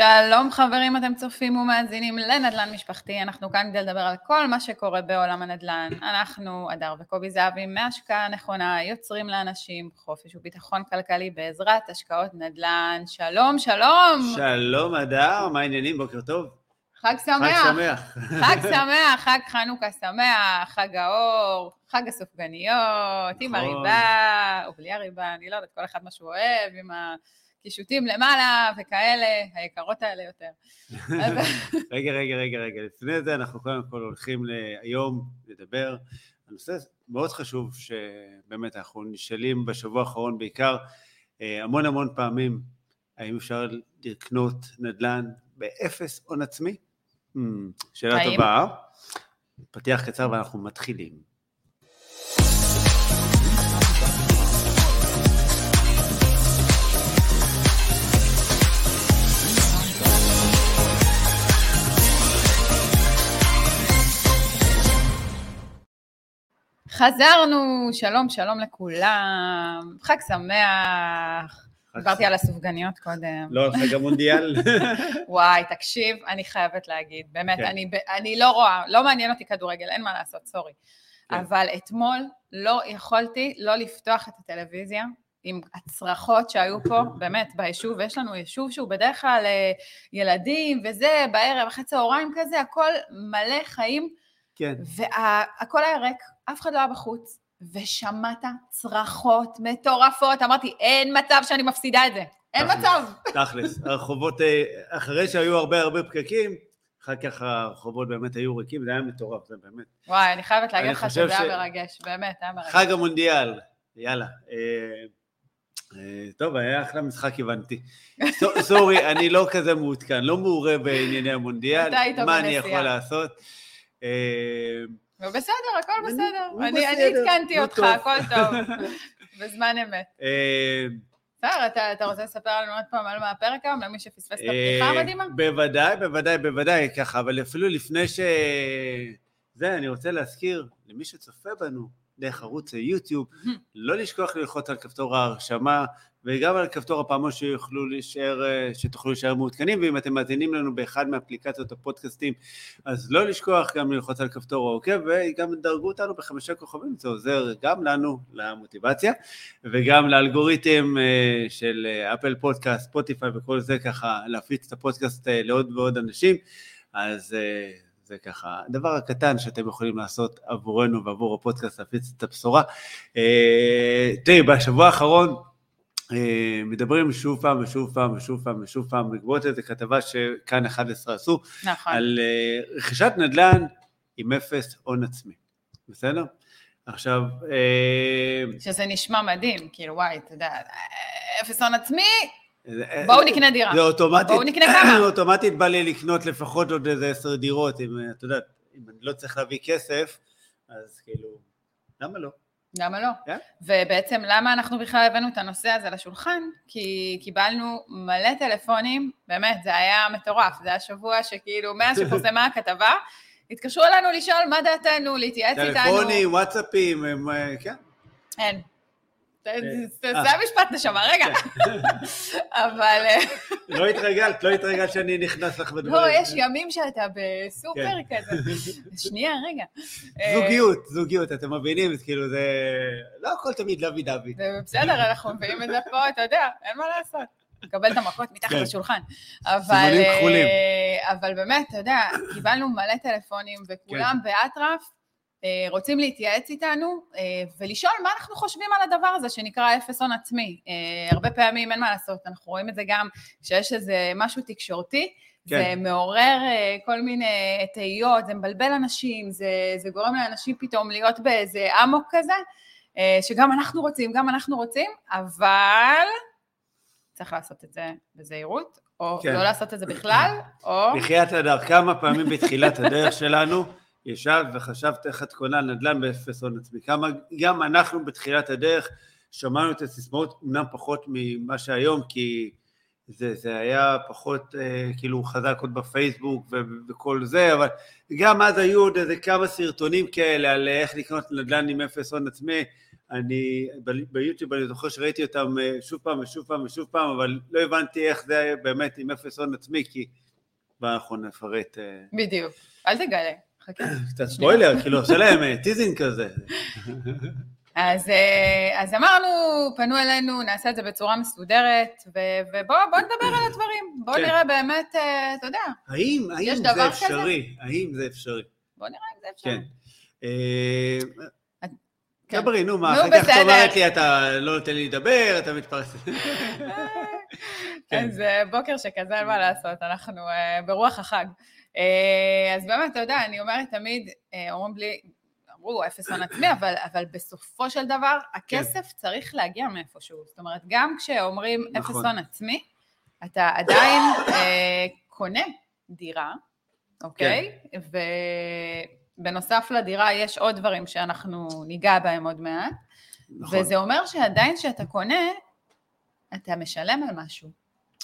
שלום חברים, אתם צופים ומאזינים לנדל"ן משפחתי, אנחנו כאן כדי לדבר על כל מה שקורה בעולם הנדל"ן. אנחנו, אדר וקובי זהבי, מהשקעה נכונה, יוצרים לאנשים חופש וביטחון כלכלי בעזרת השקעות נדל"ן. שלום, שלום! שלום אדר, מה העניינים? בוקר טוב. חג שמח. חג שמח. חג שמח, חג חנוכה שמח, חג האור, חג הסופגניות, עם נכון. הריבה, או בלי הריבה, אני לא יודעת, כל אחד מה שהוא אוהב, עם הקישוטים למעלה וכאלה, היקרות האלה יותר. רגע, רגע, רגע, רגע. לפני זה אנחנו קודם כל הולכים היום לדבר על נושא מאוד חשוב, שבאמת אנחנו נשאלים בשבוע האחרון בעיקר אה, המון המון פעמים, האם אפשר לקנות נדל"ן באפס הון עצמי? Hmm, שאלה? טובה. פתיח קצר ואנחנו מתחילים. חזרנו, שלום, שלום לכולם, חג שמח. דיברתי על הסופגניות קודם. לא על חג המונדיאל? וואי, תקשיב, אני חייבת להגיד, באמת, כן. אני, אני לא רואה, לא מעניין אותי כדורגל, אין מה לעשות, סורי. כן. אבל אתמול לא יכולתי לא לפתוח את הטלוויזיה עם הצרחות שהיו פה, באמת, ביישוב, ויש לנו יישוב שהוא בדרך כלל אה, ילדים וזה, בערב, אחרי צהריים כזה, הכל מלא חיים, כן. והכל היה ריק, אף אחד לא היה בחוץ, ושמעת צרחות מטורפות, אמרתי, אין מצב שאני מפסידה את זה, אין. מצב. תכלס, הרחובות, אה, אחרי שהיו הרבה הרבה פקקים, אחר כך הרחובות באמת היו ריקים, זה היה מטורף, זה באמת. וואי, אני חייבת להגיד לך שזה היה מרגש, באמת, היה מרגש. חג המונדיאל, יאללה. אה, אה, טוב, היה אחלה משחק, הבנתי. סו- סורי, אני לא כזה מעודכן, לא מעורה בענייני המונדיאל, מה אני. יכול לעשות? אה, ובסדר, הכל בסדר. אני אני בסדר, עדכנתי אותך. הכל טוב. בזמן אמת. אה, בסדר, אתה- אתה רוצה לספר לנו עוד פעם על מה הפרק היום, למי שפספס את הפתיחה אה, המדהימה? בוודאי, בוודאי, בוודאי, ככה, אבל אפילו לפני ש... זה, אני רוצה להזכיר למי שצופה בנו דרך ערוץ היוטיוב, לא לשכוח ללחוץ על כפתור ההרשמה וגם על כפתור הפעמון שיוכלו להישאר, אה, שתוכלו להישאר מעודכנים, ואם אתם מאזינים לנו באחד מאפליקציות הפודקאסטים, אז לא לשכוח גם ללחוץ על כפתור העוקב, וגם דרגו אותנו בחמישה כוכבים, זה עוזר גם לנו למוטיבציה, וגם לאלגוריתם אה, של אה, אפל פודקאסט, ספוטיפיי וכל זה, ככה להפיץ את הפודקאסט לעוד ועוד אנשים, אז זה ככה הדבר הקטן שאתם יכולים לעשות עבורנו ועבור הפודקאסט להפיץ את הבשורה. תראי, בשבוע האחרון מדברים שוב פעם ושוב פעם ושוב פעם ושוב פעם, בעקבות איזה כתבה שכאן 11 עשו, נכון. על אה, רכישת נדל"ן עם אפס הון עצמי, בסדר? עכשיו, אה, שזה נשמע מדהים, כאילו וואי, אתה יודע, אפס הון עצמי, בואו נקנה דירה. זה אוטומטית, בואו נקנה כמה. אוטומטית בא לי לקנות לפחות עוד איזה עשר דירות, אם אה, אתה יודע, אם אני לא צריך להביא כסף, אז כאילו, למה לא? למה לא? כן. ובעצם למה אנחנו בכלל הבאנו את הנושא הזה לשולחן? כי קיבלנו מלא טלפונים, באמת, זה היה מטורף, זה היה שבוע שכאילו, מאז שפורסמה הכתבה, התקשרו אלינו לשאול מה דעתנו, להתייעץ איתנו. טלפונים, וואטסאפים, הם, אה, כן. אין. זה- אה. זה המשפט נשמה, רגע. אבל אה, לא התרגלת, לא התרגלת שאני נכנס לך בדברים. לא, יש ימים שאתה בסופר כזה. שנייה, רגע. אה, זוגיות, זוגיות, אתם מבינים? כאילו זה... לא הכל תמיד לוי דוד. זה בסדר, אנחנו מביאים את זה פה, אתה יודע, אין מה לעשות. לקבל את המכות מתחת כן. לשולחן. אבל, אה. אבל באמת, אתה יודע, קיבלנו מלא טלפונים, וכולם כן. באטרף אה, רוצים להתייעץ איתנו אה, ולשאול מה אנחנו חושבים על הדבר הזה שנקרא אפס הון עצמי. אה, הרבה פעמים אין מה לעשות, אנחנו רואים את זה גם כשיש איזה משהו תקשורתי, זה כן. מעורר אה, כל מיני תהיות, זה מבלבל אנשים, זה, זה גורם לאנשים פתאום להיות באיזה אמוק כזה, אה, שגם אנחנו רוצים, גם אנחנו רוצים, אבל צריך לעשות את זה בזהירות, או כן. לא לעשות את זה בכלל, או... בחייאת הדר, כמה פעמים בתחילת הדרך שלנו ישבת וחשבת איך את קונה נדל"ן באפס הון עצמי. כמה, גם אנחנו בתחילת הדרך שמענו את הסיסמאות, אמנם פחות ממה שהיום, כי זה, זה היה פחות אה, כאילו חזק עוד בפייסבוק ו- וכל זה, אבל גם אז היו עוד איזה כמה סרטונים כאלה על איך לקנות נדל"ן עם אפס הון עצמי, אני ב- ביוטיוב אני זוכר שראיתי אותם אה, שוב פעם ושוב פעם ושוב פעם, אבל לא הבנתי איך זה באמת עם אפס הון עצמי, כי ואנחנו נפרט אה, בדיוק. אל תגלה. חכה. קצת ספוילר, כאילו עושה להם אה, teasing כזה. אז, אה, אז אמרנו, פנו אלינו, נעשה את זה בצורה מסודרת, ובואו בוא נדבר על הדברים. בואו כן. נראה באמת, אה, אתה יודע, האם, האם יש זה דבר כזה? אפשרי? האם זה אפשרי? בואו נראה אם זה אפשרי. כן. אה, כן. דברי, נו מה, אחר כך את. אומרת לי, אתה לא נותן לי לדבר, אתה מתפרץ. כן. אז אה, בוקר שכזה, אין מה לעשות, אנחנו אה, ברוח החג. אה, אז באמת, אתה יודע, אני אומרת תמיד, אומרים לי, אמרו אפס הון עצמי, אבל, אבל בסופו של דבר, הכסף צריך להגיע מאיפשהו. זאת אומרת, גם כשאומרים אפס נכון. הון עצמי, אתה עדיין אה, קונה דירה, אוקיי? ובנוסף לדירה יש עוד דברים שאנחנו ניגע בהם עוד מעט, נכון, וזה אומר שעדיין כשאתה קונה, אתה משלם על משהו.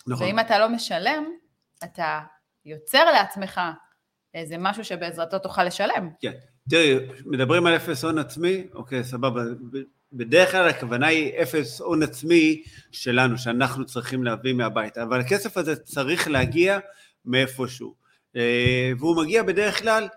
נכון. ואם אתה לא משלם, אתה יוצר לעצמך איזה משהו שבעזרתו תוכל לשלם. כן. תראי, מדברים על אפס הון עצמי, אוקיי, סבבה. בדרך כלל הכוונה היא אפס הון עצמי שלנו, שאנחנו צריכים להביא מהבית, אבל הכסף הזה צריך להגיע מאיפשהו. אה, והוא מגיע בדרך כלל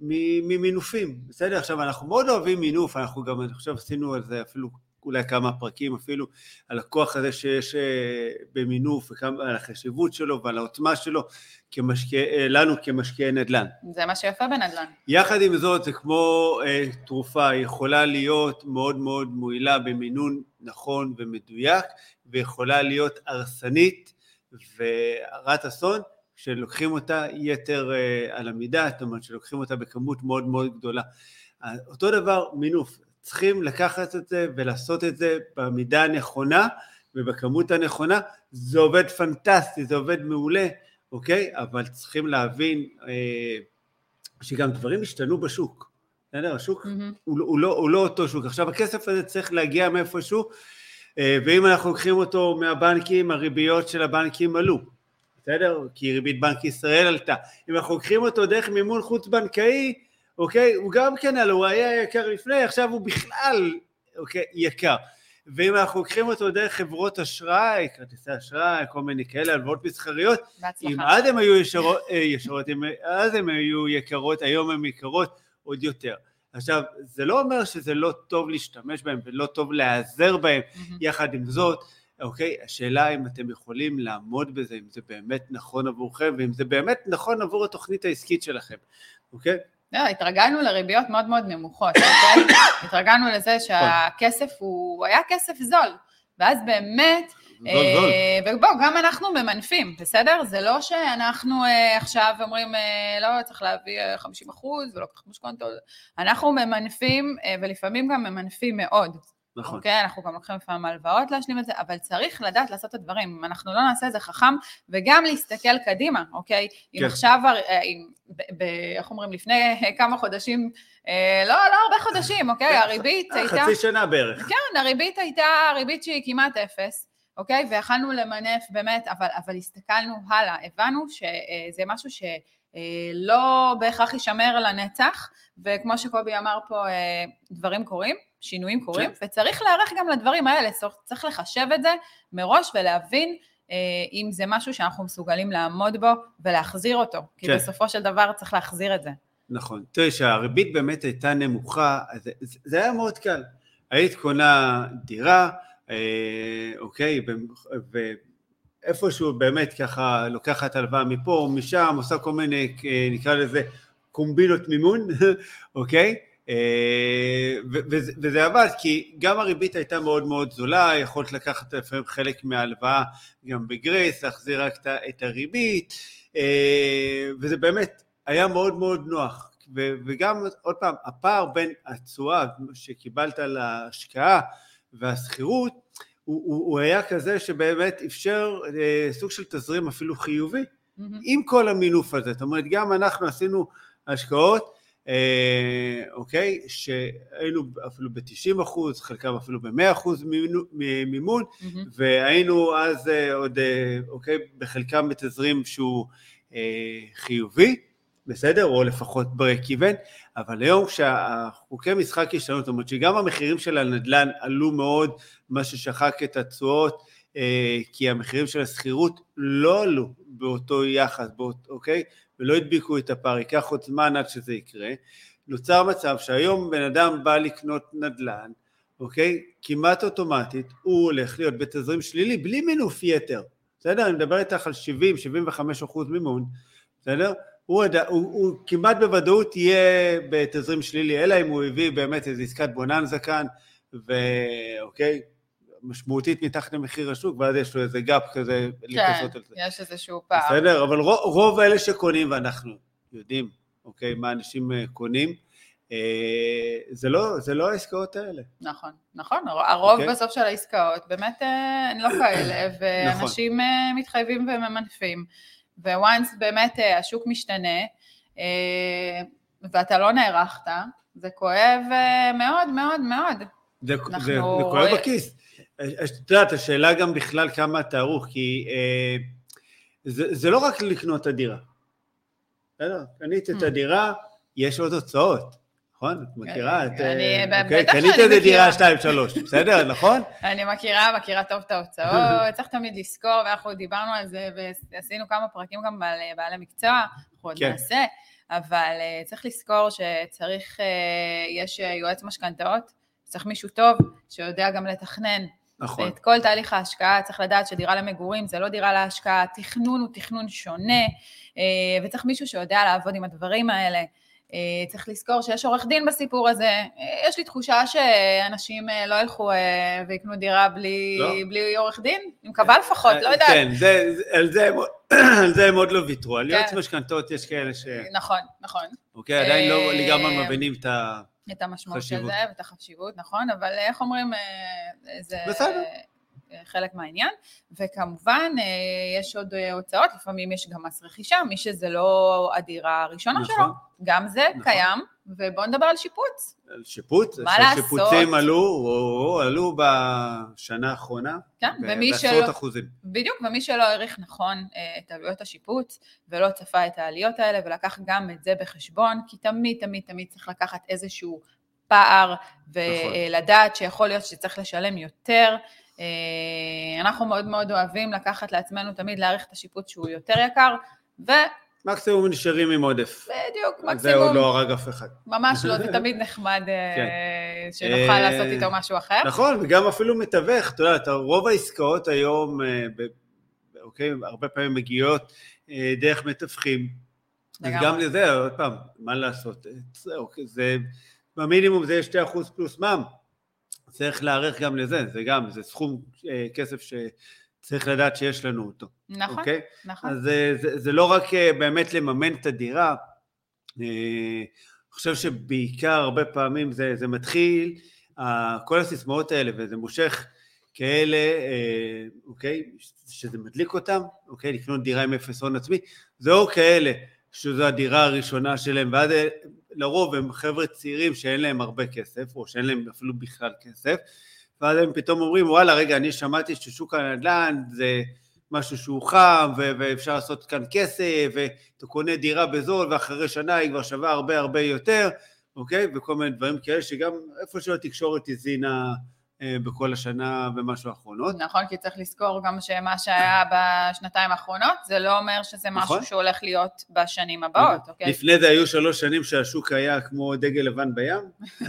ממינופים, בסדר? עכשיו, אנחנו מאוד אוהבים מינוף, אנחנו גם, אני חושב, עשינו על זה אפילו אולי כמה פרקים אפילו, על הכוח הזה שיש אה, במינוף, ועל החשיבות שלו ועל העוצמה שלו כמשקיע, אה, לנו כמשקיעי נדל"ן. זה מה שיפה בנדל"ן. יחד עם זאת זה כמו אה, תרופה, היא יכולה להיות מאוד מאוד מועילה במינון נכון ומדויק ויכולה להיות הרסנית והרת אסון כשלוקחים אותה יתר אה, על המידה, זאת אומרת שלוקחים אותה בכמות מאוד מאוד גדולה. אותו דבר מינוף, צריכים לקחת את זה ולעשות את זה במידה הנכונה ובכמות הנכונה, זה עובד פנטסטי, זה עובד מעולה, אוקיי? אבל צריכים להבין אה, שגם דברים השתנו בשוק. בסדר? השוק מהמם. הוא, לא- הוא, לא, הוא לא אותו שוק. עכשיו הכסף הזה צריך להגיע מאיפשהו, אה, ואם אנחנו לוקחים אותו מהבנקים, הריביות של הבנקים עלו. בסדר? כי ריבית בנק ישראל עלתה. אם אנחנו לוקחים אותו דרך מימון חוץ בנקאי, אוקיי? הוא גם כן עלה, הוא היה יקר לפני, עכשיו הוא בכלל, אוקיי, יקר. ואם אנחנו לוקחים אותו דרך חברות אשראי, כרטיסי אשראי, כל מיני כאלה, הלוואות מסחריות, אם. אז הן היו ישרות, אה, ישרות אם אז הן היו יקרות, היום הן יקרות עוד יותר. עכשיו, זה לא אומר שזה לא טוב להשתמש בהן ולא טוב להיעזר בהן, מהמם. יחד עם זאת, אוקיי, השאלה אם אתם יכולים לעמוד בזה, אם זה באמת נכון עבורכם, ואם זה באמת נכון עבור התוכנית העסקית שלכם, אוקיי? לא, התרגלנו לריביות מאוד מאוד נמוכות, אוקיי? התרגלנו לזה שהכסף הוא היה כסף זול, ואז באמת. אה, ובואו, גם אנחנו ממנפים, בסדר? זה לא שאנחנו אה, עכשיו אומרים, אה, לא, צריך להביא אה, 50 אחוז ולא לקחת משכנתות, אנחנו ממנפים, ולפעמים גם ממנפים מאוד. נכון. אוקיי, אנחנו גם לוקחים לפעמים הלוואות להשלים את זה, אבל צריך לדעת לעשות את הדברים. אם אנחנו לא נעשה את זה חכם, וגם להסתכל קדימה, אוקיי? אם כן. עכשיו, אה, אם, ב, ב, איך אומרים, לפני כמה חודשים, אה, לא, לא הרבה חודשים, אוקיי? הריבית אה, הייתה... חצי שנה בערך. כן, הריבית הייתה ריבית שהיא כמעט אפס, אוקיי? ויכלנו למנף באמת, אבל, אבל הסתכלנו הלאה, הבנו שזה משהו שלא בהכרח יישמר לנצח, וכמו שקובי אמר פה, אה, דברים קורים, שינויים קורים, כן. וצריך להיערך גם לדברים האלה, צריך- לחשב את זה מראש ולהבין אה, אם זה משהו שאנחנו מסוגלים לעמוד בו ולהחזיר אותו, כי כן. בסופו של דבר צריך להחזיר את זה. נכון. תראי, שהריבית באמת הייתה נמוכה, אז זה, זה היה מאוד קל. היית קונה דירה, אה, אוקיי, ואיפשהו באמת ככה לוקחת הלוואה מפה או משם, עושה כל מיני, אה, נקרא לזה, קומבינות מימון, אוקיי? אה, וזה, וזה עבד, כי גם הריבית הייתה מאוד מאוד זולה, יכולת לקחת לפעמים חלק מההלוואה גם בגרייס, להחזיר רק את הריבית, אה, וזה באמת היה מאוד מאוד נוח. וגם, עוד פעם, הפער בין התשואה שקיבלת להשקעה והשכירות, הוא, הוא, הוא היה כזה שבאמת אפשר אה, סוג של תזרים אפילו חיובי, מהמם. עם כל המינוף הזה. זאת אומרת, גם אנחנו עשינו השקעות, אוקיי, שהיינו אפילו ב-90 אחוז, חלקם אפילו ב-100 אחוז מימון, מהמם. והיינו אז אה, עוד, אה, אוקיי, בחלקם בתזרים שהוא אה, חיובי, בסדר? או לפחות break even, אבל היום כשהחוקי משחק השתנו, זאת אומרת שגם המחירים של הנדל"ן עלו מאוד, מה ששחק את התשואות, אה, כי המחירים של השכירות לא עלו באותו יחס, באות, אוקיי? ולא הדביקו את הפער, ייקח עוד זמן עד שזה יקרה. נוצר מצב שהיום בן אדם בא לקנות נדל"ן, אוקיי? כמעט אוטומטית הוא הולך להיות בתזרים שלילי בלי מינוף יתר, בסדר? אני מדבר איתך על 70-75 אחוז מימון, בסדר? הוא, הוא, הוא כמעט בוודאות יהיה בתזרים שלילי, אלא אם הוא הביא באמת איזו עסקת בוננזה כאן, ואוקיי, משמעותית מתחת למחיר השוק, ואז יש לו איזה גאפ כזה כן, על זה. כן, יש איזשהו פער. בסדר, אבל רוב, רוב אלה שקונים, ואנחנו יודעים, אוקיי, מה אנשים אה, קונים, אה, זה לא, זה לא העסקאות האלה. נכון, נכון, הרוב okay. אוקיי? בסוף של העסקאות באמת אה, הן לא כאלה, ואנשים נכון. מתחייבים וממנפים, וואנס באמת השוק משתנה, ואתה לא נערכת, זה כואב מאוד מאוד מאוד. זה, אנחנו... זה, זה כואב בכיס. את יודעת, השאלה גם בכלל כמה אתה ערוך, כי אה, זה, זה לא רק לקנות את הדירה. בסדר? קנית את mm. הדירה, יש עוד הוצאות. נכון? את מכירה? את... אני, אה, אוקיי. קנית את דירה 2-3, בסדר, נכון? אני מכירה, מכירה טוב את ההוצאות, צריך תמיד לזכור, ואנחנו דיברנו על זה, ועשינו כמה פרקים גם בעלי מקצוע, אנחנו עוד כן. נעשה, אבל אה, צריך לזכור שצריך, אה, יש יועץ משכנתאות, צריך מישהו טוב, שיודע גם לתכנן. נכון. את כל תהליך ההשקעה, צריך לדעת שדירה למגורים זה לא דירה להשקעה, תכנון הוא תכנון שונה, וצריך מישהו שיודע לעבוד עם הדברים האלה. אה, צריך לזכור שיש עורך דין בסיפור הזה. אה, יש לי תחושה שאנשים אה, לא ילכו ויקנו דירה בלי, לא. בלי עורך דין, אני מקווה לפחות, לא יודעת. כן, זה, על, זה, על זה הם עוד לא ויתרו. על יועץ כן. משכנתות יש כאלה ש... נכון, נכון. אוקיי, עדיין לא לגמרי מבינים את ה... את המשמעות של זה ואת החשיבות, נכון, אבל איך אומרים, זה... בסדר. חלק מהעניין, וכמובן אה, יש עוד אה, הוצאות, לפעמים יש גם מס רכישה, מי שזה לא הדירה הראשונה נכון, שלו, גם זה נכון. קיים, ובואו נדבר על שיפוץ. על שיפוץ, מה לעשות? שיפוצים עלו, או, עלו בשנה האחרונה, כן, ומי שלא, אחוזים. בדיוק, ומי שלא העריך נכון אה, את עלויות השיפוץ, ולא צפה את העליות האלה, ולקח גם את זה בחשבון, כי תמיד תמיד תמיד צריך לקחת איזשהו פער, ולדעת נכון. שיכול להיות שצריך לשלם יותר, אה, אנחנו מאוד מאוד אוהבים לקחת לעצמנו תמיד להעריך את השיפוט שהוא יותר יקר, ו... מקסימום נשארים עם עודף. בדיוק, מקסימום. זה עוד לא הרג אף אחד. ממש לא, זה תמיד נחמד אה, כן. שנוכל אה, לעשות איתו משהו אחר. נכון, וגם אפילו מתווך, אתה יודע, רוב העסקאות היום, אוקיי, הרבה פעמים מגיעות דרך מתווכים. גם לזה, עוד פעם, מה לעשות? זה, במינימום זה יהיה 2% פלוס מע"מ. צריך להיערך גם לזה, זה גם, זה סכום אה, כסף שצריך לדעת שיש לנו אותו. נכון, אוקיי? נכון. אז זה, זה, זה לא רק אה, באמת לממן את הדירה, אה, אני חושב שבעיקר הרבה פעמים זה, זה מתחיל, כל הסיסמאות האלה, וזה מושך כאלה, אוקיי, שזה מדליק אותם, אוקיי, לקנות דירה עם אפס הון עצמי, זה או כאלה שזו הדירה הראשונה שלהם, ואז לרוב הם חבר'ה צעירים שאין להם הרבה כסף, או שאין להם אפילו בכלל כסף, ואז הם פתאום אומרים, וואלה, רגע, אני שמעתי ששוק הנדל"ן זה משהו שהוא חם, ו- ואפשר לעשות כאן כסף, ואתה קונה דירה בזול, ואחרי שנה היא כבר שווה הרבה הרבה יותר, אוקיי? וכל מיני דברים כאלה, שגם איפשהו התקשורת הזינה בכל השנה ומשהו האחרונות. נכון, כי צריך לזכור גם שמה שהיה בשנתיים האחרונות, זה לא אומר שזה משהו נכון. שהולך להיות בשנים הבאות, נכון. אוקיי? לפני זה היו שלוש שנים שהשוק היה כמו דגל לבן בים.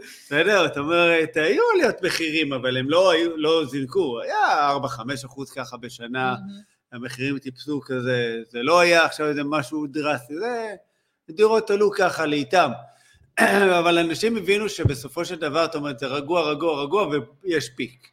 בסדר, זאת אומרת, היו עליות מחירים, אבל הם לא, היו, לא זינקו, היה 4-5 אחוז ככה בשנה, המחירים טיפסו כזה, זה לא היה עכשיו איזה משהו דרסטי, זה דירות עלו ככה לאיתם. אבל אנשים הבינו שבסופו של דבר, זאת אומרת, זה רגוע, רגוע, רגוע, ויש פיק.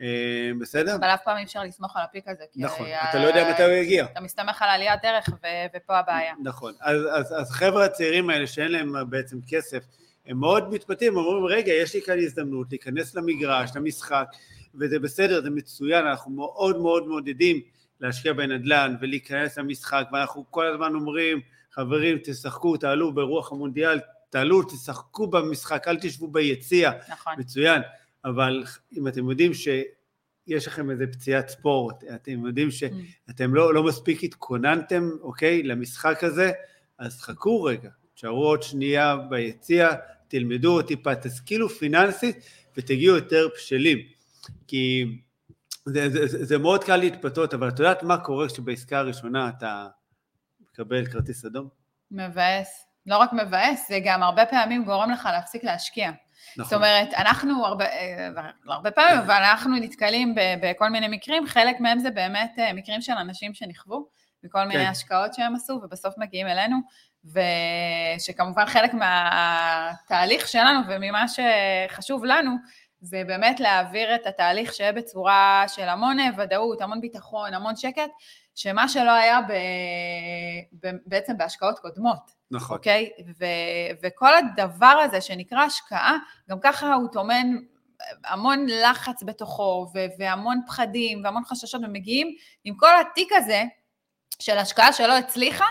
אה, בסדר? אבל אף פעם אי אפשר לסמוך על הפיק הזה. נכון, אתה לא יודע מתי הוא יגיע. אתה מסתמך על עליית ערך, ופה הבעיה. נכון, אז החבר'ה הצעירים האלה שאין להם בעצם כסף, הם מאוד מתפתים, אומרים, רגע, יש לי כאן הזדמנות להיכנס למגרש, למשחק, וזה בסדר, זה מצוין, אנחנו מאוד מאוד מעודדים להשקיע בנדל"ן ולהיכנס למשחק, ואנחנו כל הזמן אומרים, חברים, תשחקו, תעלו ברוח המונדיאל, תעלו, תשחקו במשחק, אל תשבו ביציע, נכון. מצוין, אבל אם אתם יודעים שיש לכם איזה פציעת ספורט, אתם יודעים שאתם לא, לא מספיק התכוננתם, אוקיי, למשחק הזה, אז חכו רגע, תשארו עוד שנייה ביציע, תלמדו טיפה, תשכילו פיננסית ותגיעו יותר בשלים. כי זה, זה, זה, זה מאוד קל להתפתות, אבל את יודעת מה קורה כשבעסקה הראשונה אתה מקבל כרטיס אדום? מבאס. לא רק מבאס, זה גם הרבה פעמים גורם לך להפסיק להשקיע. נכון. זאת אומרת, אנחנו הרבה, אה, הרבה פעמים, אבל אנחנו נתקלים בכל מיני מקרים, חלק מהם זה באמת אה, מקרים של אנשים שנכוו, וכל מיני כן. השקעות שהם עשו, ובסוף מגיעים אלינו, ושכמובן חלק מהתהליך שלנו וממה שחשוב לנו, זה באמת להעביר את התהליך שיהיה בצורה של המון ודאות, המון ביטחון, המון שקט, שמה שלא היה ב, בעצם בהשקעות קודמות. נכון. אוקיי? ו, וכל הדבר הזה שנקרא השקעה, גם ככה הוא טומן המון לחץ בתוכו, ו, והמון פחדים, והמון חששות, ומגיעים עם כל התיק הזה של השקעה שלא הצליחה,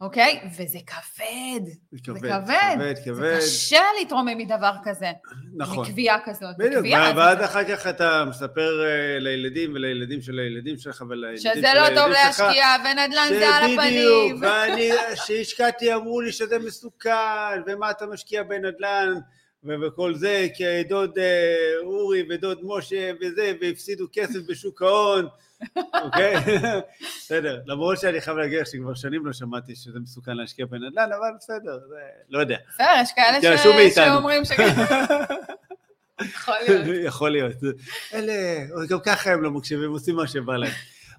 אוקיי? וזה כבד. זה כבד, זה כבד, כבד. כבד. זה קשה להתרומם מדבר כזה. נכון. מקביעה כזאת. בדיוק, ואז אחר כך אתה מספר uh, לילדים ולילדים של הילדים שלך ולילדים של הילדים שלך. שזה לא טוב להשקיע, ונדל"ן זה על הפנים. בדיוק, ואני, שהשקעתי אמרו לי שזה מסוכן, ומה אתה משקיע בנדל"ן. וכל זה, כי דוד אה, אורי ודוד משה וזה, והפסידו כסף בשוק ההון, אוקיי? בסדר, למרות שאני חייב להגיד שכבר שנים לא שמעתי שזה מסוכן להשקיע בנדל"ן, אבל בסדר, זה, לא יודע. בסדר, יש כאלה שאומרים ש... יכול להיות. יכול להיות. אלה, גם ככה הם לא מקשיבים, עושים מה שבא להם.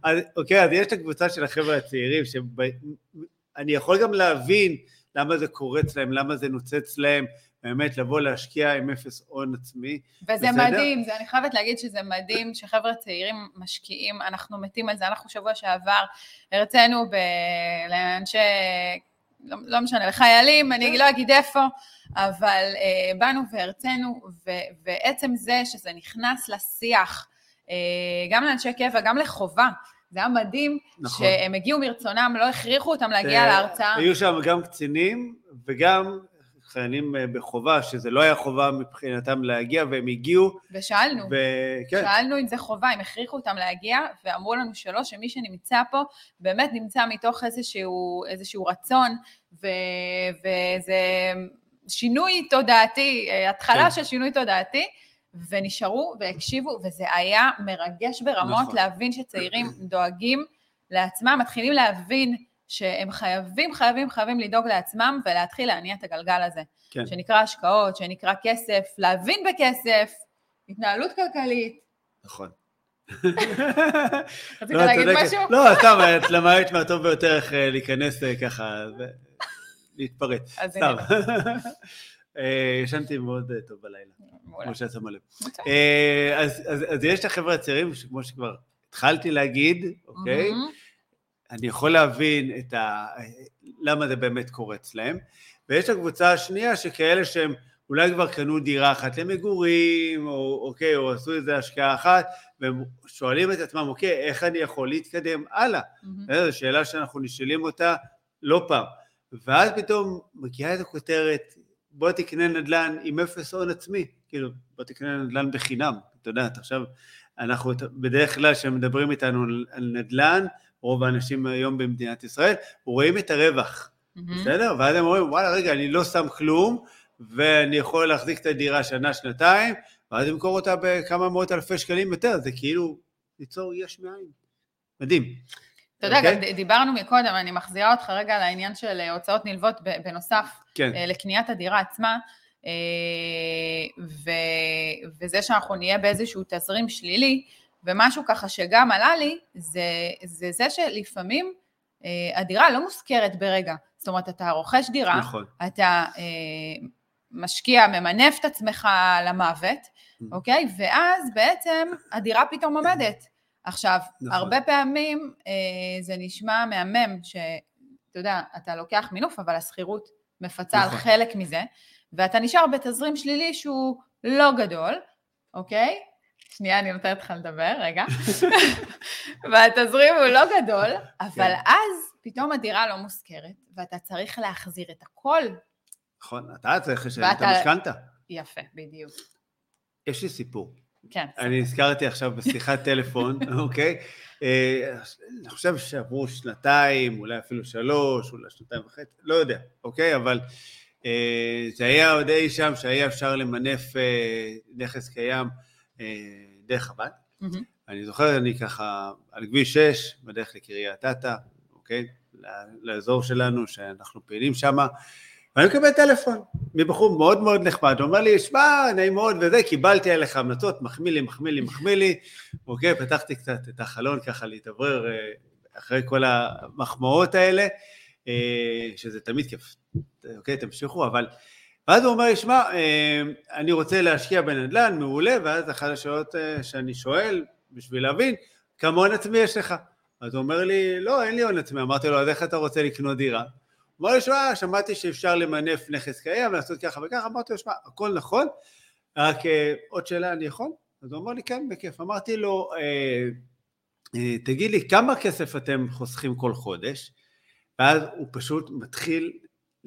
אז, אוקיי, אז יש את הקבוצה של החבר'ה הצעירים, שאני יכול גם להבין למה זה קורץ להם, למה זה נוצץ להם, באמת לבוא להשקיע עם אפס הון עצמי. וזה בסדר? מדהים, זה, אני חייבת להגיד שזה מדהים שחבר'ה צעירים משקיעים, אנחנו מתים על זה, אנחנו שבוע שעבר הרצינו ב... לאנשי, לא, לא משנה, לחיילים, אני לא אגיד איפה, אבל אה, באנו והרצינו, ועצם זה שזה נכנס לשיח, אה, גם לאנשי קבע, גם לחובה, זה היה מדהים, נכון. שהם הגיעו מרצונם, לא הכריחו אותם להגיע להרצאה. היו שם גם קצינים וגם חיילים אה, בחובה, שזה לא היה חובה מבחינתם להגיע, והם הגיעו. ושאלנו, ו... כן. שאלנו אם זה חובה, הם הכריחו אותם להגיע, ואמרו לנו שלא, שמי שנמצא פה באמת נמצא מתוך איזשהו, איזשהו רצון, ו... וזה שינוי תודעתי, אה, התחלה כן. של שינוי תודעתי, ונשארו והקשיבו, וזה היה מרגש ברמות נכון. להבין שצעירים דואגים לעצמם, מתחילים להבין שהם חייבים, חייבים, חייבים לדאוג לעצמם ולהתחיל להניע את הגלגל הזה. כן. שנקרא השקעות, שנקרא כסף, להבין בכסף, התנהלות כלכלית. נכון. רצית לא, להגיד משהו? לא, סתם, את למדת מהטוב ביותר איך אה, להיכנס אה, ככה, להתפרץ. סתם. אה, ישנתי מאוד טוב בלילה, כמו שאת שמה לב. אז יש את החבר'ה הצעירים, כמו שכבר התחלתי להגיד, אוקיי? אני יכול להבין את ה... למה זה באמת קורה אצלם. ויש הקבוצה השנייה שכאלה שהם אולי כבר קנו דירה אחת למגורים, או אוקיי, או עשו איזה השקעה אחת, והם שואלים את עצמם, אוקיי, איך אני יכול להתקדם הלאה? Mm-hmm. זו שאלה שאנחנו נשאלים אותה לא פעם. ואז פתאום מגיעה את הכותרת, בוא תקנה נדל"ן עם אפס הון עצמי, כאילו, בוא תקנה נדל"ן בחינם, אתה יודע, עכשיו, אנחנו בדרך כלל כשמדברים איתנו על נדל"ן, רוב האנשים היום במדינת ישראל, רואים את הרווח, mm-hmm. בסדר? ואז הם אומרים, וואלה, רגע, אני לא שם כלום, ואני יכול להחזיק את הדירה שנה, שנתיים, ואז למכור אותה בכמה מאות אלפי שקלים יותר, זה כאילו ליצור יש מאין. מדהים. אתה יודע, okay? גם אוקיי? דיברנו מקודם, אני מחזירה אותך רגע לעניין של אה, הוצאות נלוות בנוסף כן. אה, לקניית הדירה עצמה, אה, ו, וזה שאנחנו נהיה באיזשהו תזרים שלילי, ומשהו ככה שגם עלה לי, זה זה, זה שלפעמים אה, הדירה לא מושכרת ברגע. זאת אומרת, אתה רוכש דירה, נכון. אתה אה, משקיע, ממנף את עצמך למוות, mm. אוקיי? ואז בעצם הדירה פתאום עומדת. עכשיו, נכון. הרבה פעמים אה, זה נשמע מהמם, שאתה יודע, אתה לוקח מינוף, אבל השכירות מפצה נכון. על חלק מזה, ואתה נשאר בתזרים שלילי שהוא לא גדול, אוקיי? שנייה, אני נותנת לך לדבר, רגע. והתזרים הוא לא גדול, אבל כן. אז פתאום הדירה לא מושכרת, ואתה צריך להחזיר את הכל. נכון, אתה צריך לשלם את המשכנתה. יפה, בדיוק. יש לי סיפור. כן. אני הזכרתי עכשיו בשיחת טלפון, אוקיי? אה, אני חושב שעברו שנתיים, אולי אפילו שלוש, אולי שנתיים וחצי, לא יודע, אוקיי? אבל אה, זה היה עוד אי שם שהיה אפשר למנף אה, נכס קיים דרך הבנק. Mm-hmm. אני זוכר, אני ככה על כביש 6, בדרך לקריית אתא, אוקיי? לאזור שלנו, שאנחנו פעילים שם, ואני מקבל טלפון מבחור מאוד מאוד נחמד, הוא אומר לי, שמע, נעים מאוד וזה, קיבלתי עליך המלצות, מחמיא לי, מחמיא לי, מחמיא לי, אוקיי, פתחתי קצת את החלון ככה להתאוורר אה, אחרי כל המחמאות האלה, אה, שזה תמיד כיף, אוקיי, תמשיכו, אבל... ואז הוא אומר שמע, אה, אני רוצה להשקיע בנדל"ן, מעולה, ואז אחת השאלות שאני שואל, בשביל להבין, כמה הון עצמי יש לך? אז הוא אומר לי, לא, אין לי הון עצמי. אמרתי לו, אז איך אתה רוצה לקנות דירה? אמר לי, שמע, שמעתי שאפשר למנף נכס קיים, לעשות ככה וככה, אמרתי לו, שמע, הכל נכון, רק uh, עוד שאלה, אני יכול? אז הוא אמר לי, כן, בכיף. אמרתי לו, אה, אה, תגיד לי, כמה כסף אתם חוסכים כל חודש? ואז הוא פשוט מתחיל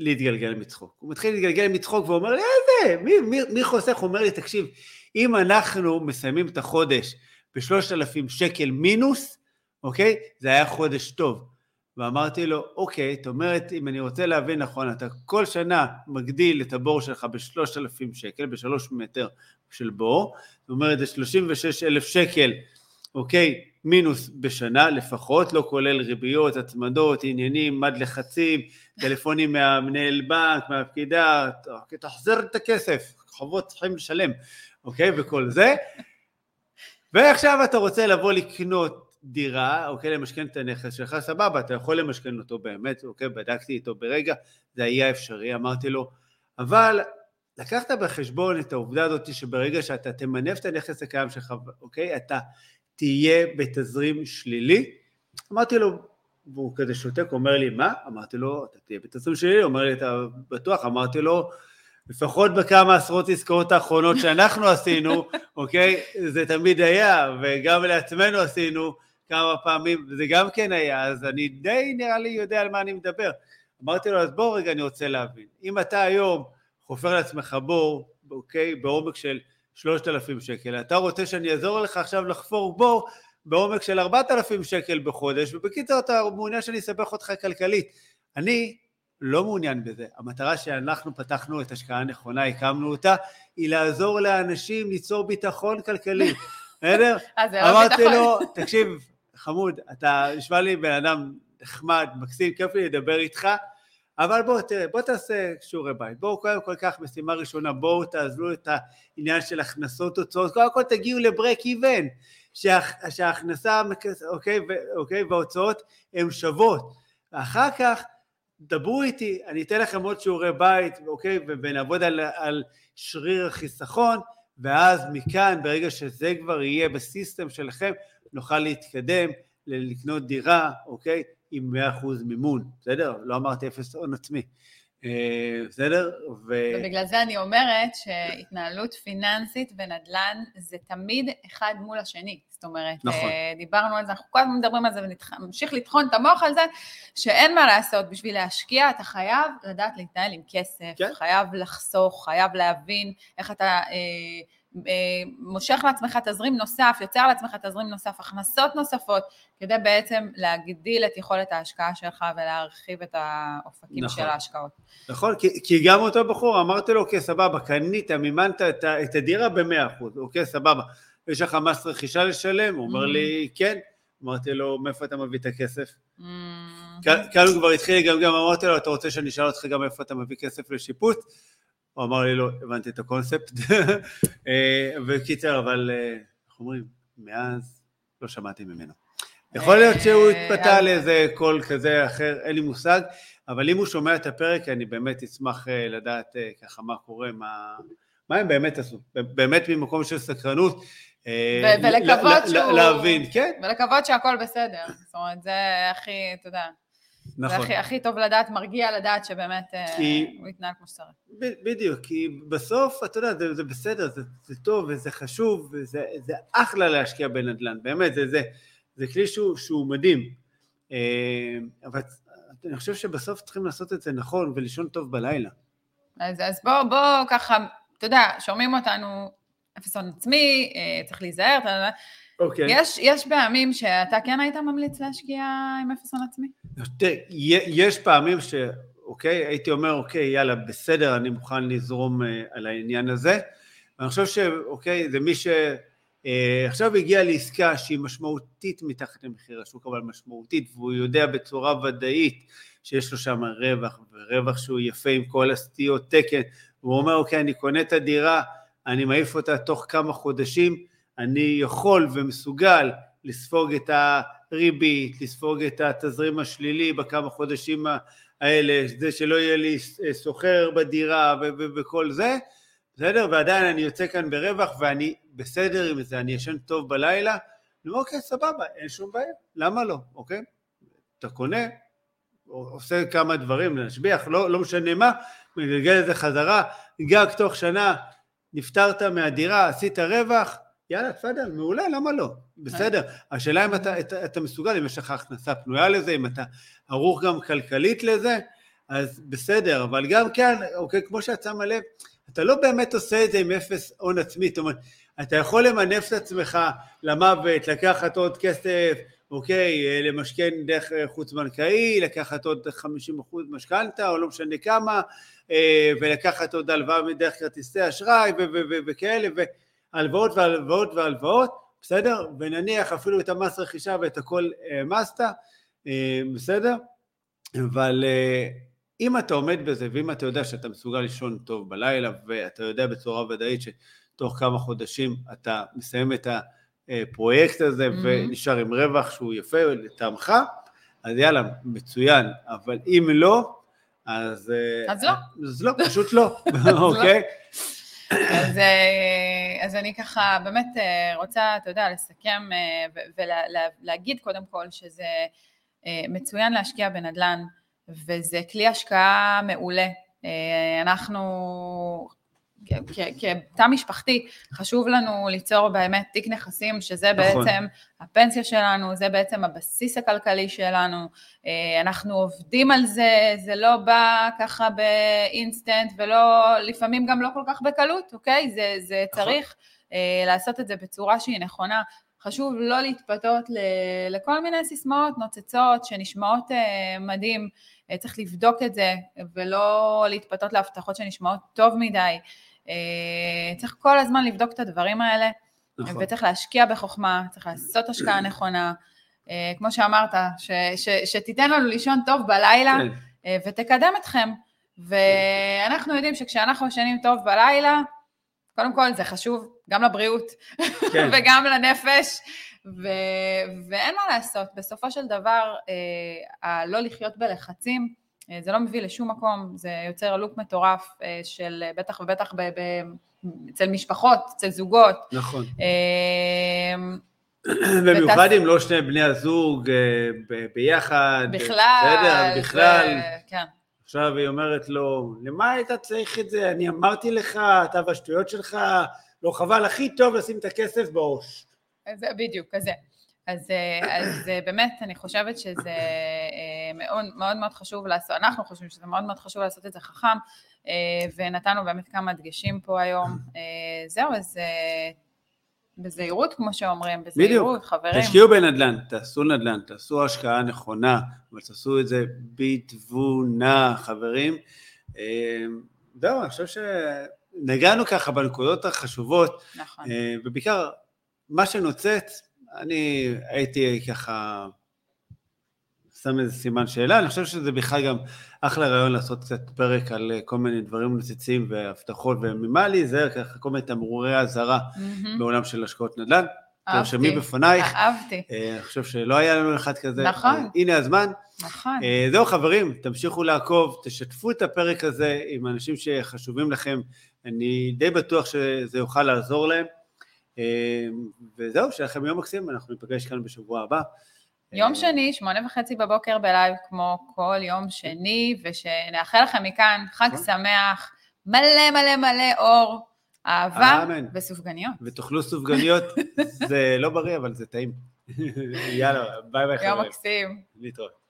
להתגלגל מצחוק. הוא מתחיל להתגלגל מצחוק ואומר לי, איזה, מי, מי, מי חוסך? הוא אומר לי, תקשיב, אם אנחנו מסיימים את החודש בשלושת אלפים שקל מינוס, אוקיי? זה היה חודש טוב. ואמרתי לו, אוקיי, זאת אומרת, אם אני רוצה להבין נכון, אתה כל שנה מגדיל את הבור שלך בשלושת אלפים שקל, בשלוש מטר של בור, זאת אומרת, זה שלושים ושש אלף שקל, אוקיי, מינוס בשנה לפחות, לא כולל ריביות, הצמדות, עניינים, מד לחצים, טלפונים מהמנהל בנק, מהפקידה, תחזר את הכסף, חובות צריכים לשלם, אוקיי, וכל זה. ועכשיו אתה רוצה לבוא לקנות דירה, אוקיי, למשכן את הנכס שלך, סבבה, אתה יכול למשכן אותו באמת, אוקיי, בדקתי איתו ברגע, זה היה אפשרי, אמרתי לו, אבל לקחת בחשבון את העובדה הזאת שברגע שאתה תמנף את הנכס הקיים שלך, אוקיי, אתה תהיה בתזרים שלילי. אמרתי לו, והוא כזה שותק, אומר לי, מה? אמרתי לו, אתה תהיה בתזרים שלילי, הוא אומר לי, אתה בטוח? אמרתי לו, לפחות בכמה עשרות עסקאות האחרונות שאנחנו עשינו, אוקיי? זה תמיד היה, וגם לעצמנו עשינו, כמה פעמים, וזה גם כן היה, אז אני די נראה לי יודע על מה אני מדבר. אמרתי לו, אז בוא רגע, אני רוצה להבין. אם אתה היום חופר לעצמך בור, אוקיי, בעומק של 3,000 שקל, אתה רוצה שאני אעזור לך עכשיו לחפור בור בעומק של 4,000 שקל בחודש, ובקיצור אתה מעוניין שאני אסבך אותך כלכלית. אני לא מעוניין בזה. המטרה שאנחנו פתחנו את השקעה הנכונה, הקמנו אותה, היא לעזור לאנשים ליצור ביטחון כלכלי. בסדר? אמרתי לו, תקשיב, חמוד, אתה נשמע לי בן אדם נחמד, מקסים, כיף לי לדבר איתך, אבל בוא, תראה, בוא תעשה שיעורי בית. בואו קודם כל כך משימה ראשונה, בואו תעזבו את העניין של הכנסות הוצאות, קודם כל תגיעו לברק איבן, שההכנסה, אוקיי, אוקיי, וההוצאות הן שוות. ואחר כך דברו איתי, אני אתן לכם עוד שיעורי בית, אוקיי, ונעבוד על, על שריר החיסכון, ואז מכאן, ברגע שזה כבר יהיה בסיסטם שלכם, נוכל להתקדם לקנות דירה, אוקיי? עם 100% מימון, בסדר? לא אמרתי אפס הון עצמי. אה, בסדר? ו... ובגלל זה אני אומרת שהתנהלות פיננסית ונדל"ן זה תמיד אחד מול השני. זאת אומרת, נכון. אה, דיברנו על זה, אנחנו כל הזמן מדברים על זה ונמשיך לטחון את המוח על זה, שאין מה לעשות, בשביל להשקיע אתה חייב לדעת להתנהל עם כסף, כן? חייב לחסוך, חייב להבין איך אתה... אה, מושך לעצמך תזרים נוסף, יוצר לעצמך תזרים נוסף, הכנסות נוספות, כדי בעצם להגדיל את יכולת ההשקעה שלך ולהרחיב את האופקים נכון, של ההשקעות. נכון, כי, כי גם אותו בחור, אמרתי לו, אוקיי, סבבה, קנית, מימנת את, את הדירה ב-100%, אוקיי, סבבה, יש לך מס רכישה לשלם? הוא אומר mm. לי, כן. אמרתי לו, מאיפה אתה מביא את הכסף? Mm. כאן הוא כבר התחיל גם גם, אמרתי לו, אתה רוצה שאני אשאל אותך גם איפה אתה מביא כסף לשיפוט? הוא אמר לי, לא, הבנתי את הקונספט. אה, וקיצר, אבל אה, איך אומרים, מאז לא שמעתי ממנו. יכול להיות שהוא אה, התפתה לאיזה קול כזה אחר, אין לי מושג, אבל אם הוא שומע את הפרק, אני באמת אשמח לדעת ככה מה קורה, מה, מה הם באמת עשו. באמת ממקום של סקרנות. ולקוות שהוא... להבין, כן. ולקוות שהכל בסדר. זאת אומרת, זה הכי, אתה יודע. נכון. זה הכי, הכי טוב לדעת, מרגיע לדעת שבאמת אה, כי, הוא יתנהג כמו שצריך. בדיוק, כי בסוף, אתה יודע, זה, זה בסדר, זה, זה טוב וזה חשוב, וזה זה אחלה להשקיע בנדל"ן, באמת, זה, זה, זה כלי שהוא, שהוא מדהים. אה, אבל אני חושב שבסוף צריכים לעשות את זה נכון ולישון טוב בלילה. אז, אז בוא, בוא ככה, אתה יודע, שומעים אותנו, אפס הון עצמי, אה, צריך להיזהר, אוקיי. יש, יש פעמים שאתה כן היית ממליץ להשקיע עם אפס הון עצמי? תראה, יש פעמים ש... אוקיי, הייתי אומר, אוקיי, יאללה, בסדר, אני מוכן לזרום אה, על העניין הזה. אני חושב שאוקיי, זה מי שעכשיו אה, הגיע לעסקה שהיא משמעותית מתחת למחיר השוק, אבל משמעותית, והוא יודע בצורה ודאית שיש לו שם רווח, ורווח שהוא יפה עם כל הסטיות תקן, והוא אומר, אוקיי, אני קונה את הדירה, אני מעיף אותה תוך כמה חודשים, אני יכול ומסוגל לספוג את הריבית, לספוג את התזרים השלילי בכמה חודשים האלה, זה שלא יהיה לי סוחר בדירה וכל זה, בסדר? ועדיין אני יוצא כאן ברווח ואני בסדר עם זה, אני ישן טוב בלילה, אני אומר, אוקיי, סבבה, אין שום בעיה, למה לא, אוקיי? אתה קונה, עושה כמה דברים, להשביח, לא, לא משנה מה, מגלגל את זה חזרה, גג תוך שנה, נפטרת מהדירה, עשית רווח, יאללה, תפאדל, מעולה, למה לא? בסדר. השאלה אם אתה, אתה, אתה מסוגל, אם יש לך הכנסה פנויה לזה, אם אתה ערוך גם כלכלית לזה, אז בסדר, אבל גם כאן, אוקיי, כמו שאת שמה לב, אתה לא באמת עושה את זה עם אפס הון עצמי, זאת אומרת, אתה יכול למנף את עצמך למוות, לקחת עוד כסף, אוקיי, למשכן דרך חוץ בנקאי, לקחת עוד 50% משכנתה, או לא משנה כמה, אה, ולקחת עוד הלוואה מדרך כרטיסי אשראי וכאלה, והלוואות והלוואות והלוואות, בסדר? ונניח אפילו את המס רכישה ואת הכל מסת, אה, בסדר? אבל אה, אם אתה עומד בזה, ואם אתה יודע שאתה מסוגל לישון טוב בלילה, ואתה יודע בצורה ודאית שתוך כמה חודשים אתה מסיים את הפרויקט הזה mm-hmm. ונשאר עם רווח שהוא יפה לטעמך, אז יאללה, מצוין, אבל אם לא, אז... אה, אז לא. אז לא, פשוט לא, אוקיי? אז, אה, אז אני ככה באמת אה, רוצה, אתה יודע, לסכם ולהגיד קודם כל שזה מצוין להשקיע בנדל"ן וזה כלי השקעה מעולה. אנחנו כתא משפחתי חשוב לנו ליצור באמת תיק נכסים שזה נכון. בעצם הפנסיה שלנו, זה בעצם הבסיס הכלכלי שלנו, אה, אנחנו עובדים על זה, זה לא בא ככה באינסטנט ולא, לפעמים גם לא כל כך בקלות, אוקיי? זה, זה נכון. צריך אה, לעשות את זה בצורה שהיא נכונה. חשוב לא להתפתות לכל מיני סיסמאות נוצצות שנשמעות אה, מדהים, צריך לבדוק את זה ולא להתפתות להבטחות שנשמעות טוב מדי. אה, צריך כל הזמן לבדוק את הדברים האלה, נכון. וצריך להשקיע בחוכמה, צריך לעשות השקעה נכונה, אה, כמו שאמרת, ש, ש, שתיתן לנו לישון טוב בלילה כן. אה, ותקדם אתכם. ואנחנו יודעים שכשאנחנו ישנים טוב בלילה, קודם כל זה חשוב גם לבריאות כן. וגם לנפש, ו... ואין מה לעשות, בסופו של דבר, אה, לא לחיות בלחצים, זה לא מביא לשום מקום, זה יוצר לוק מטורף אה, של בטח ובטח ב, ב, אצל משפחות, אצל זוגות. נכון. אה, במיוחד אם לא שני בני הזוג ביחד. בכלל. בסדר, בכלל. כן. עכשיו היא אומרת לו, למה היית צריך את זה? אני אמרתי לך, אתה והשטויות שלך, לא חבל, הכי טוב לשים את הכסף בעו"ש. בדיוק, כזה. אז, אה, אז אה, באמת אני חושבת שזה אה, מאוד מאוד מאוד חשוב לעשות, אנחנו חושבים שזה מאוד מאוד חשוב לעשות את זה חכם ונתנו באמת כמה דגשים פה היום. זהו, אז בזהירות כמו שאומרים, בזהירות, בדיוק. חברים. תשקיעו בנדל"ן, תעשו נדל"ן, תעשו השקעה נכונה, אבל תעשו את זה בתבונה, חברים. זהו, אני חושב שנגענו ככה בנקודות החשובות, נכון. ובעיקר מה שנוצץ אני הייתי ככה שם איזה סימן שאלה, אני חושב שזה בכלל גם אחלה רעיון לעשות קצת פרק על כל מיני דברים נציצים והבטחות וממה להיזהר ככה כל מיני תמרורי אזהרה mm-hmm. בעולם של השקעות נדל"ן. אהבתי. תרשמי בפנייך. אהבתי. אה, אני חושב שלא היה לנו אחד כזה. נכון. הנה הזמן. נכון. אה, זהו חברים, תמשיכו לעקוב, תשתפו את הפרק הזה עם אנשים שחשובים לכם, אני די בטוח שזה יוכל לעזור להם. אמ, וזהו, שיהיה לכם יום מקסים, אנחנו ניפגש כאן בשבוע הבא. יום שני, שמונה וחצי בבוקר בלייב, כמו כל יום שני, ושנאחל לכם מכאן חג נכון. שמח, מלא מלא מלא אור, אהבה וסופגניות. ותאכלו סופגניות, זה לא בריא, אבל זה טעים. יאללה, ביי ביי חברים. יום מקסים. להתראות.